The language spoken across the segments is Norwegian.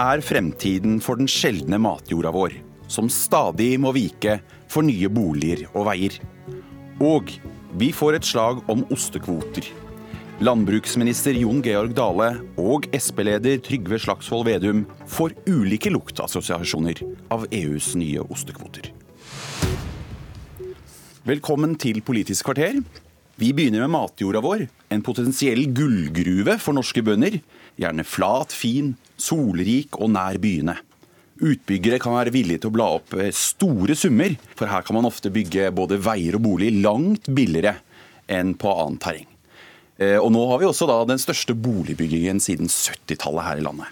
er fremtiden for den sjeldne matjorda vår, som stadig må vike for nye boliger og veier. Og vi får et slag om ostekvoter. Landbruksminister Jon Georg Dale og Sp-leder Trygve Slagsvold Vedum får ulike luktassosiasjoner av EUs nye ostekvoter. Velkommen til Politisk kvarter. Vi begynner med matjorda vår, en potensiell gullgruve for norske bønder. Gjerne flat, fin, solrik og nær byene. Utbyggere kan være villige til å bla opp eh, store summer, for her kan man ofte bygge både veier og bolig langt billigere enn på annet terreng. Eh, og nå har vi også den største boligbyggingen siden 70-tallet her i landet.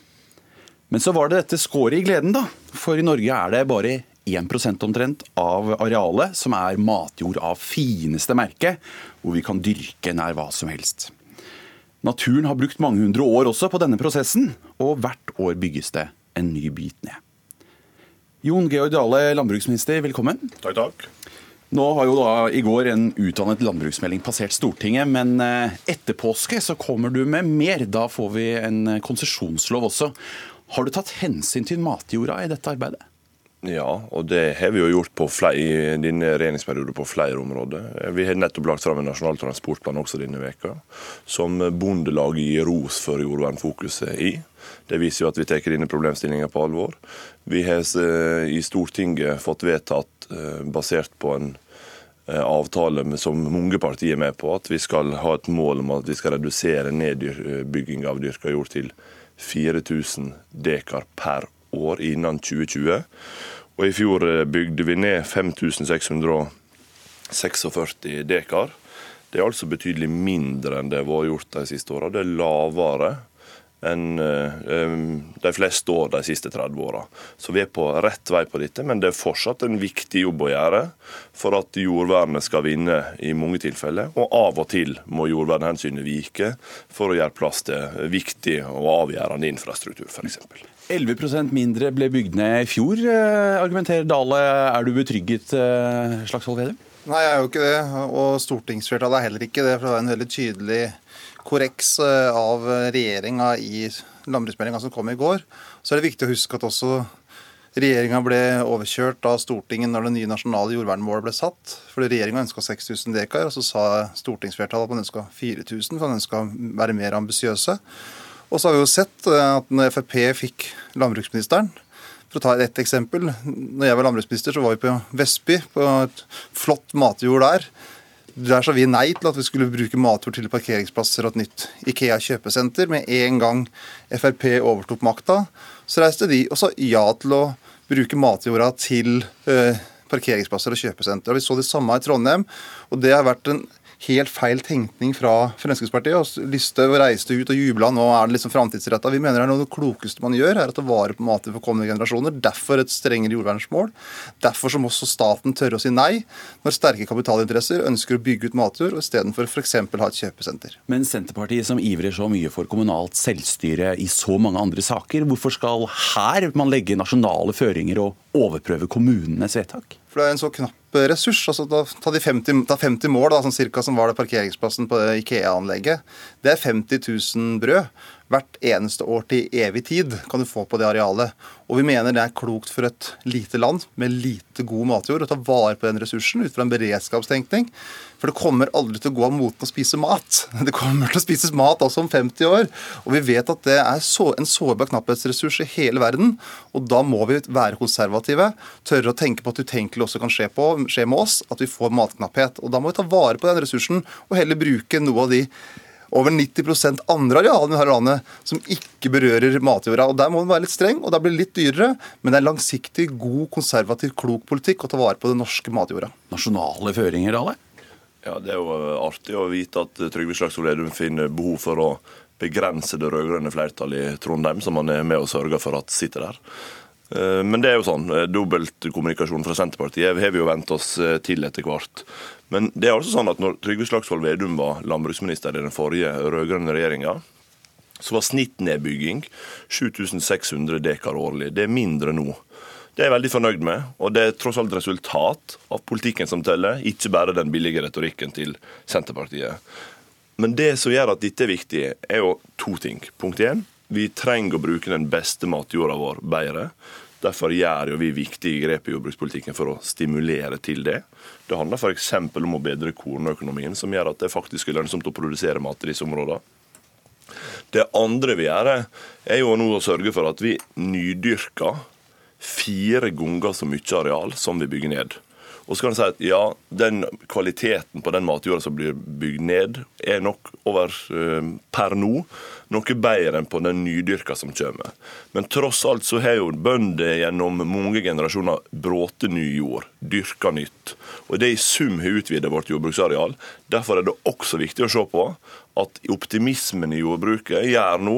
Men så var det dette skåret i gleden, da. For i Norge er det bare 1% omtrent av arealet som er matjord av fineste merke, hvor vi kan dyrke nær hva som helst. Naturen har brukt mange hundre år også på denne prosessen, og hvert år bygges det en ny bit ned. Jon Georg Dale, landbruksminister, velkommen. Takk, takk. Nå har jo da i går en utdannet landbruksmelding passert Stortinget, men eh, etter påske så kommer du med mer. Da får vi en konsesjonslov også. Har du tatt hensyn til matjorda i dette arbeidet? Ja, og det har vi jo gjort på flere, i denne regjeringsperioden på flere områder. Vi har nettopp lagt fram en nasjonal transportplan også denne veka, som Bondelaget gir ros for jordvernfokuset i. Det viser jo at vi tar denne problemstillinga på alvor. Vi har eh, i Stortinget fått vedtatt, eh, basert på en eh, avtale som mange partier er med på, at vi skal ha et mål om at vi skal redusere nedbygging av dyrka jord til 4000 dekar per år innen 2020. Og I fjor eh, bygde vi ned 5646 dekar. Det er altså betydelig mindre enn det har vært gjort de siste åra. Det er lavere enn eh, de fleste år de siste 30 åra. Så vi er på rett vei på dette, men det er fortsatt en viktig jobb å gjøre for at jordvernet skal vinne i mange tilfeller. Og av og til må jordvernhensynet vike for å gjøre plass til viktig og avgjørende infrastruktur, f.eks. 11% mindre ble bygd ned i fjor, eh, argumenterer Dale. Er du betrygget, eh, Slagsvold Vedum? Nei, jeg er jo ikke det. Og stortingsflertallet er heller ikke det. For det er en veldig tydelig korreks eh, av regjeringa i landbruksmeldinga som kom i går. Så er det viktig å huske at også regjeringa ble overkjørt av Stortinget når det nye nasjonale jordvernmålet ble satt. Fordi regjeringa ønska 6000 dekar, og så sa stortingsflertallet at man ønska 4000, for man ønska å være mer ambisiøse. Og så har vi jo sett eh, at når Frp fikk landbruksministeren For å ta et eksempel. Når jeg var landbruksminister, så var vi på Vestby, på et flott matjord der. Der sa vi nei til at vi skulle bruke matjord til parkeringsplasser og et nytt Ikea kjøpesenter. Med en gang Frp overtok makta, så reiste de og sa ja til å bruke matjorda til uh, parkeringsplasser og kjøpesenter. Vi så det samme i Trondheim. og Det har vært en helt feil tenkning fra Fremskrittspartiet. og Listhaug reiste ut og jubla, nå er det liksom framtidsretta. Vi mener det er noe av det klokeste man gjør, er å ta vare på maten for kommende generasjoner. Derfor et strengere jordvernsmål. Derfor som også staten tørre å si nei når sterke kapitalinteresser ønsker å bygge ut matjord, istedenfor f.eks. ha et kjøpesenter. Men Senterpartiet som ivrer så mye for kommunalt selvstyre i så mange andre saker, hvorfor skal her man legge nasjonale føringer og overprøve kommunenes vedtak? For det er en så knapp ressurs. altså da, Ta de 50, ta 50 mål, da, sånn cirka, som var det parkeringsplassen på Ikea-anlegget. Det er 50 000 brød hvert eneste år til evig tid kan du få på det arealet. Og vi mener det er klokt for et lite land med lite god matjord å ta vare på den ressursen ut fra en beredskapstenkning. For det kommer aldri til å gå av moten å spise mat. Det kommer til å spises mat også om 50 år. Og vi vet at det er en sårbar knapphetsressurs i hele verden. Og da må vi være konservative, tørre å tenke på at utenkelig også kan skje, på, skje med oss, at vi får matknapphet. Og da må vi ta vare på den ressursen og heller bruke noe av de over 90% andre arealene i landet som ikke berører matjorda. Og Der må den være litt streng, og det blir det litt dyrere. Men det er langsiktig, god, konservativ, klok politikk å ta vare på den norske matjorda. Nasjonale føringer, alle? Ja, Det er jo artig å vite at Trygve Slagsvold Vedum finner behov for å begrense det rød-grønne flertallet i Trondheim, som han er med og sørger for at sitter der. Eh, men det er jo sånn, eh, dobbeltkommunikasjon fra Senterpartiet har vi jo vent oss eh, til etter hvert. Men det er altså sånn at når Trygve Slagsvold Vedum var landbruksminister i den forrige rød-grønne regjeringa, så var snittnedbygging 7600 dekar årlig. Det er mindre nå. Det er jeg veldig fornøyd med, og det er tross alt resultat av politikken som teller, ikke bare den billige retorikken til Senterpartiet. Men det som gjør at dette er viktig, er jo to ting. Punkt én, Vi trenger å bruke den beste matjorda vår bedre. Derfor gjør vi viktige grep i jordbrukspolitikken for å stimulere til det. Det handler f.eks. om å bedre kornøkonomien, som gjør at det faktisk er lønnsomt å produsere mat i disse områdene. Det andre vi gjør, er jo nå å sørge for at vi nydyrker fire ganger så mye areal som vi bygger ned. Og så kan en si at ja, den kvaliteten på den matjorda som blir bygd ned, er nok over eh, per nå noe bedre enn på den nydyrka som kommer. Men tross alt så har jo bønder gjennom mange generasjoner bråte ny jord, dyrka nytt. Og det i sum har utvida vårt jordbruksareal. Derfor er det også viktig å se på at optimismen i jordbruket gjør nå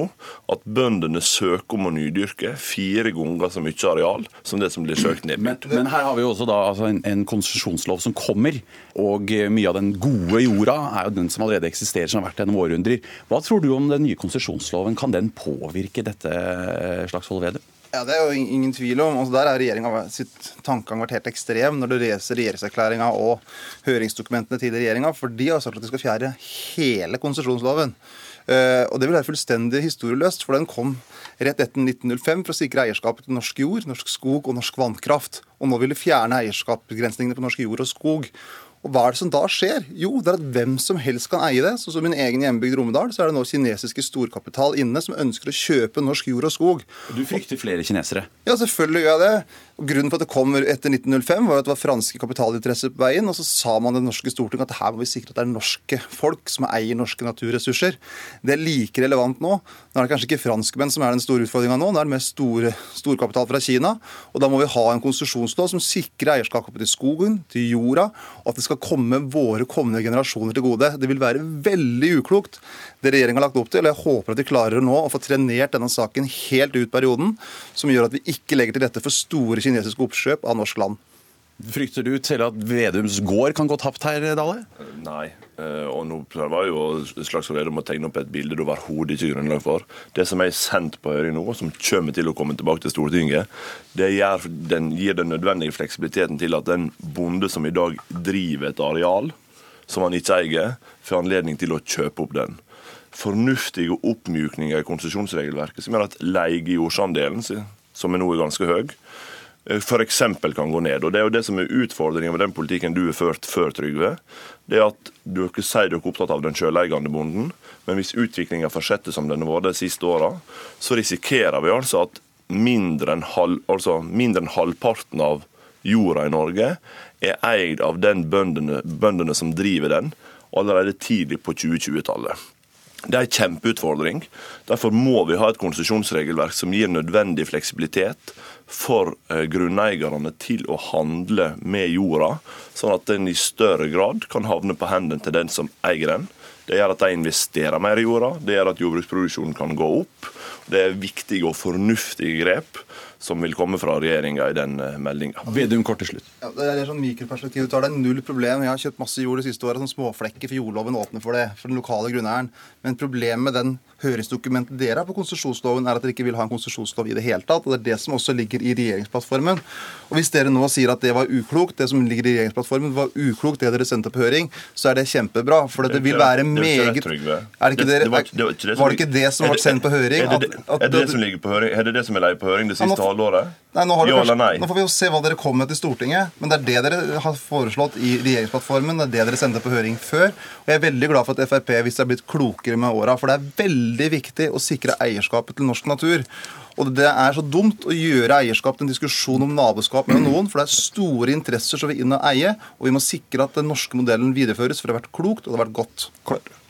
at bøndene søker om å nydyrke fire ganger så mye areal som det som blir søkt ned. Men, men, her har vi jo også da, altså en, en konsesjonslov som kommer, og mye av den gode jorda er jo den som allerede eksisterer, som har vært gjennom århundrer. Hva tror du om den nye konsesjonsloven? Kan den påvirke dette, Slagsvold Vedum? Ja, Det er jo ingen tvil om. Altså, der har regjeringa sitt tankegang vært helt ekstrem når du leser regjeringserklæringa og høringsdokumentene til regjeringa, for de har sagt at de skal fjerde hele konsesjonsloven. Uh, og Det vil være fullstendig historieløst, for den kom rett etter 1905 for å sikre eierskapet til norsk jord, norsk skog og norsk vannkraft. Og nå vil de fjerne eierskapsbegrensningene på norsk jord og skog. Og hva er det som da skjer? Jo, det er at hvem som helst kan eie det. Sånn som min egen hjembygd Romedal, så er det nå kinesiske storkapital inne som ønsker å kjøpe norsk jord og skog. Du frykter flere kinesere? Ja, selvfølgelig gjør jeg det. Og Grunnen for at det kom etter 1905, var at det var franske kapitalinteresser på veien. Og så sa man det norske storting at her må vi sikre at det er norske folk som eier norske naturressurser. Det er like relevant nå. Nå er det kanskje ikke franskmenn som er den store utfordringa nå, nå er det mest store, storkapital fra Kina. Og da må vi ha en konsesjonslov som sikrer eierskapet til skogen, til jorda, og at det skal komme våre kommende generasjoner til gode. Det vil være veldig uklokt det regjeringa har lagt opp til. og Jeg håper at de klarer nå å få trenert denne saken helt ut perioden, som gjør at vi ikke legger til rette for store kinesiske oppkjøp av norsk land. Frykter du til at Vedums gård kan gå tapt her, Dale? Nei. Eh, og nå prøver jo Slagsvold Vedum å tegne opp et bilde det overhodet ikke grunnlag for. Det som er sendt på høring nå, som kommer til å komme tilbake til Stortinget, det gir den gir den nødvendige fleksibiliteten til at en bonde som i dag driver et areal som han ikke eier, får anledning til å kjøpe opp den fornuftige oppmykninger i konsesjonsregelverket som gjør at leiejordsandelen, som er nå er ganske høy, eh, f.eks. kan gå ned. Og Det er jo det som er utfordringen med den politikken du har ført før, Trygve. Det er at Dere sier dere er opptatt av den sjøleiende bonden, men hvis utviklinga fortsetter som den har vært de siste åra, så risikerer vi altså at mindre enn, halv, altså mindre enn halvparten av jorda i Norge er eid av den bøndene, bøndene som driver den, allerede tidlig på 2020-tallet. Det er en kjempeutfordring. Derfor må vi ha et konsesjonsregelverk som gir nødvendig fleksibilitet for eh, grunneierne til å handle med jorda, sånn at den i større grad kan havne på hendene til den som eier den. Det gjør at de investerer mer i jorda, det gjør at jordbruksproduksjonen kan gå opp. Det er viktige og fornuftige grep som vil komme fra regjeringa i den eh, meldinga. Vedum kort til slutt. Ja, det er sånn mikroperspektiv. Du tar det er null problem. Jeg har kjøpt masse jord de siste åra. Sånn småflekker, for jordloven åpner for det. For den lokale grunneieren. Men problemet med den høringsdokumentet dere har på konsesjonsloven, er at dere ikke vil ha en konsesjonslov i det hele tatt. og Det er det som også ligger i regjeringsplattformen. Og Hvis dere nå sier at det var uklokt, det som ligger i regjeringsplattformen var uklokt, det dere sendte på høring, så er det kjempebra. For det vil være meget Er det ikke det, var, det ikke det som ble sendt på høring? Er det er det, som ligger på høring? Er det det som er leid på høring det siste halvåret? Nei, nå, ja kanskje, nei? nå får vi jo se hva dere kommer med til Stortinget. Men det er det dere har foreslått i regjeringsplattformen. Det er det dere sendte på høring før. Og jeg er veldig glad for at Frp hvis det er blitt klokere med åra. For det er veldig viktig å sikre eierskapet til norsk natur. Og det er så dumt å gjøre eierskap til en diskusjon om naboskap mellom noen, for det er store interesser som vil inn og eie, og vi må sikre at den norske modellen videreføres, for det har vært klokt, og det har vært godt.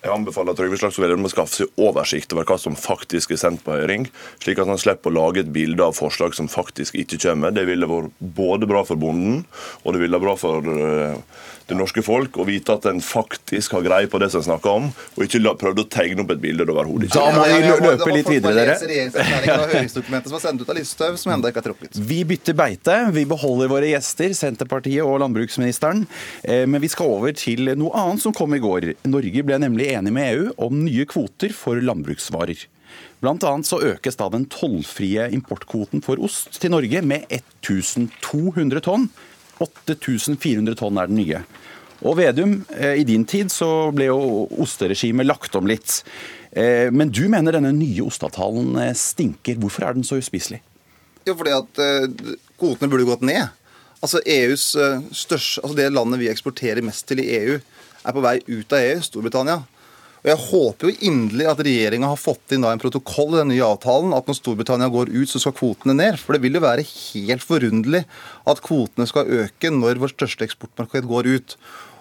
Jeg anbefaler Trygve Slagsvold Vedum å skaffe seg oversikt over hva som faktisk er sendt på høring, slik at han slipper å lage et bilde av forslag som faktisk ikke kommer. Det ville vært både bra for bonden, og det ville vært bra for eh, det norske folk å vite at en faktisk har greie på det som en snakker om, og ikke prøvd å tegne opp et bilde det overhodet ikke. Da må vi løpe litt videre, dere. Vi bytter beite. Vi beholder våre gjester, Senterpartiet og landbruksministeren. Eh, men vi skal over til noe annet som kom i går. Norge ble nemlig enig med EU om nye kvoter for landbruksvarer. Blant annet så økes da den tollfrie importkvoten for ost til Norge med 1200 tonn 8400 tonn er den nye. Og Vedum, eh, i din tid så ble jo osteregimet lagt om litt. Eh, men du mener denne nye osteavtalen eh, stinker. Hvorfor er den så uspiselig? Jo, fordi at kvotene burde gått ned. Altså EUs største, altså Det landet vi eksporterer mest til i EU, er på vei ut av EU, Storbritannia. Og Jeg håper jo inderlig at regjeringa har fått inn da en protokoll i den nye avtalen at når Storbritannia går ut, så skal kvotene ned. For det vil jo være helt forunderlig at kvotene skal øke når vårt største eksportmarked går ut.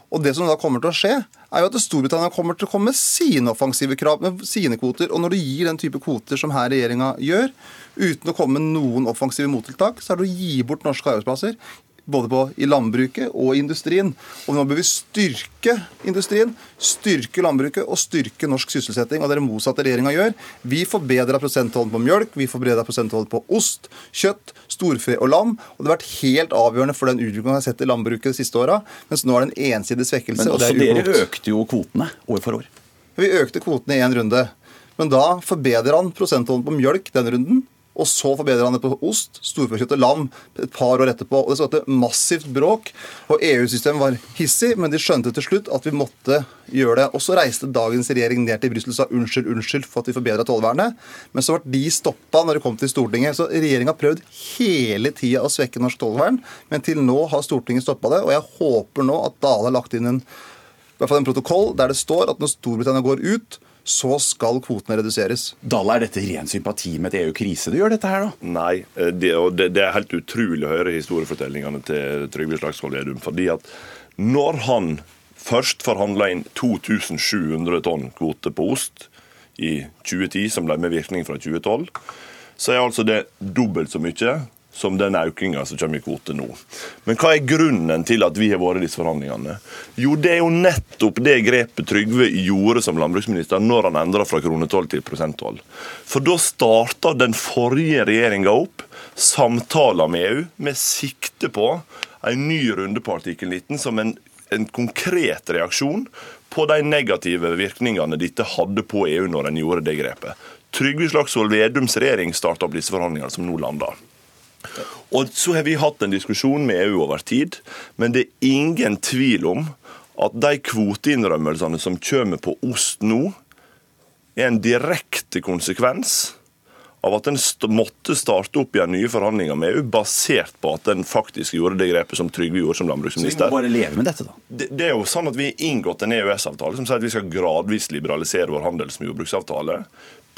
Og det som da kommer til å skje, er jo at Storbritannia kommer til å komme med sine offensive krav, med sine kvoter. Og når du gir den type kvoter som her regjeringa gjør, uten å komme med noen offensive mottiltak, så er det å gi bort norske arbeidsplasser både på, i landbruket og i industrien. Og nå bør vi styrke industrien, styrke landbruket og styrke norsk sysselsetting. Og det er det motsatte regjeringa gjør. Vi forbedrer prosenttollen på mjølk, vi forbedrer prosenttollen på ost, kjøtt, storfe og lam. Og det har vært helt avgjørende for den utviklingen vi har sett i landbruket de siste åra. Mens nå er det en ensidig svekkelse. Men også dere økte jo kvotene år for år. Vi økte kvotene i én runde. Men da forbedrer han prosenttollen på mjølk den runden. Og så forbedrer han det på ost, storfekjøtt og lam et par år etterpå. Og Det skapte massivt bråk. Og EU-systemet var hissig, men de skjønte til slutt at vi måtte gjøre det. Og så reiste dagens regjering ned til Brussel og sa unnskyld, unnskyld for at vi forbedra tollvernet. Men så ble de stoppa når det kom til Stortinget. Så regjeringa har prøvd hele tida å svekke norsk tollvern, men til nå har Stortinget stoppa det. Og jeg håper nå at Dale har lagt inn en, i hvert fall en protokoll der det står at når Storbritannia går ut, så skal kvotene reduseres. Dale, er dette ren sympati med et EU-krise du gjør dette her, da? Nei, det, det, det, det er helt utrolig å høre historiefortellingene til Trygve Slagsvold Vedum. fordi at når han først forhandla inn 2700 tonn kvote på ost i 2010, som ble med virkning fra 2012, så er altså det dobbelt så mye som den økninga som kommer i kvote nå. Men hva er grunnen til at vi har vært i disse forhandlingene? Jo, det er jo nettopp det grepet Trygve gjorde som landbruksminister når han endra fra kronetoll til prosenttoll. For da starta den forrige regjeringa opp samtaler med EU med sikte på en ny runde på artikkel 19 som en, en konkret reaksjon på de negative virkningene dette hadde på EU når en gjorde det grepet. Trygve Slagsvold Vedums regjering starta opp disse forhandlingene som nå lander. Og Så har vi hatt en diskusjon med EU over tid, men det er ingen tvil om at de kvoteinnrømmelsene som kommer på ost nå, er en direkte konsekvens av at en måtte starte opp igjen nye forhandlinger med EU, basert på at en faktisk gjorde det grepet som Trygve gjorde som landbruksminister. Så vi må bare leve med dette, da? Det, det er jo sånn at Vi har inngått en EØS-avtale som sier at vi skal gradvis liberalisere vår handels- og jordbruksavtale.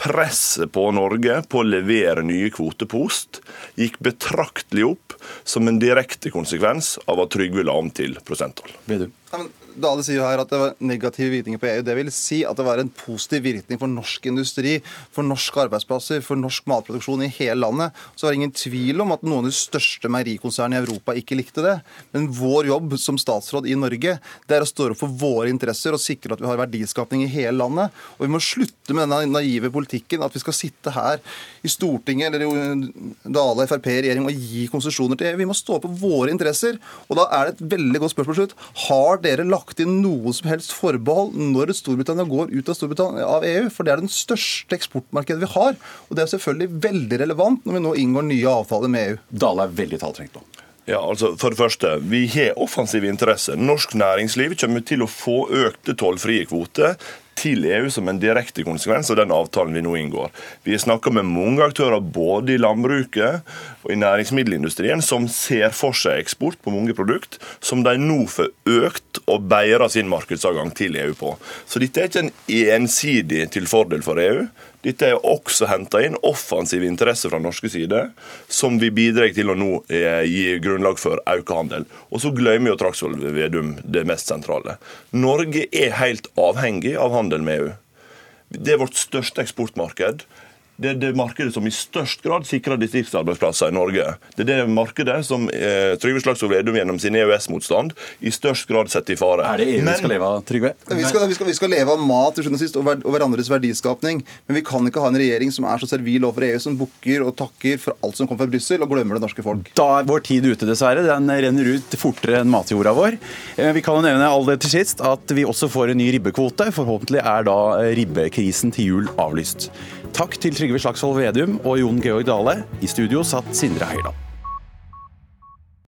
Presset på Norge på å levere nye kvoter på ost gikk betraktelig opp som en direkte konsekvens av at Trygve la om til prosenttoll. Dale sier jo her at det var negative virkninger på EU. Det vil si at det var en positiv virkning for norsk industri, for norske arbeidsplasser, for norsk matproduksjon i hele landet. Så var det ingen tvil om at noen av de største meierikonsernene i Europa ikke likte det. Men vår jobb som statsråd i Norge det er å stå opp for våre interesser og sikre at vi har verdiskapning i hele landet. Og vi må slutte med denne naive politikken at vi skal sitte her i Stortinget eller i Dale Frp regjering og gi konsesjoner til EU. Vi må stå opp for våre interesser. Og da er det et veldig godt spørsmål slutt. Har dere lagt lagt inn noe som helst forbehold når Storbritannia går ut av, av, EU. For det er den største eksportmarkedet vi har. Og det er selvfølgelig veldig relevant når vi nå inngår nye avtaler med EU. Dale er veldig taltrengt nå. Ja, altså for det første, Vi har offensive interesser. Norsk næringsliv kommer til å få økte tollfrie kvoter til EU som en direkte konsekvens av den avtalen vi nå inngår. Vi snakka med mange aktører både i landbruket og i næringsmiddelindustrien som ser for seg eksport på mange produkt, som de nå får økt og bedra sin markedsadgang til EU på. Så dette er ikke en ensidig til fordel for EU. Dette er også henta inn offensiv interesse fra norske side, som vi bidrar til å nå eh, gi grunnlag for økt handel. Og så glemmer jo Traksvold Vedum det mest sentrale. Norge er helt avhengig av handel med EU. Det er vårt største eksportmarked det er det markedet som i størst grad sikrer distriktsarbeidsplasser i Norge. Det er det markedet som eh, Trygve Slagsvold Vedum gjennom sin EØS-motstand i størst grad setter i fare. Er det EU vi skal leve av, Trygve? Vi skal, vi, skal, vi skal, leve av mat til og sist, og, og hverandres verdiskapning. Men vi kan ikke ha en regjering som er så servil overfor EU, som bukker og takker for alt som kommer fra Brussel, og glemmer det norske folk. Da er vår tid ute, dessverre. Den renner ut fortere enn matjorda vår. Eh, vi kan jo nevne all det til sist at vi også får en ny ribbekvote. Forhåpentlig er da ribbekrisen til jul avlyst. Takk til Trygve Slagsvold Vedum og Jon Georg Dale. I studio satt Sindre Heiland.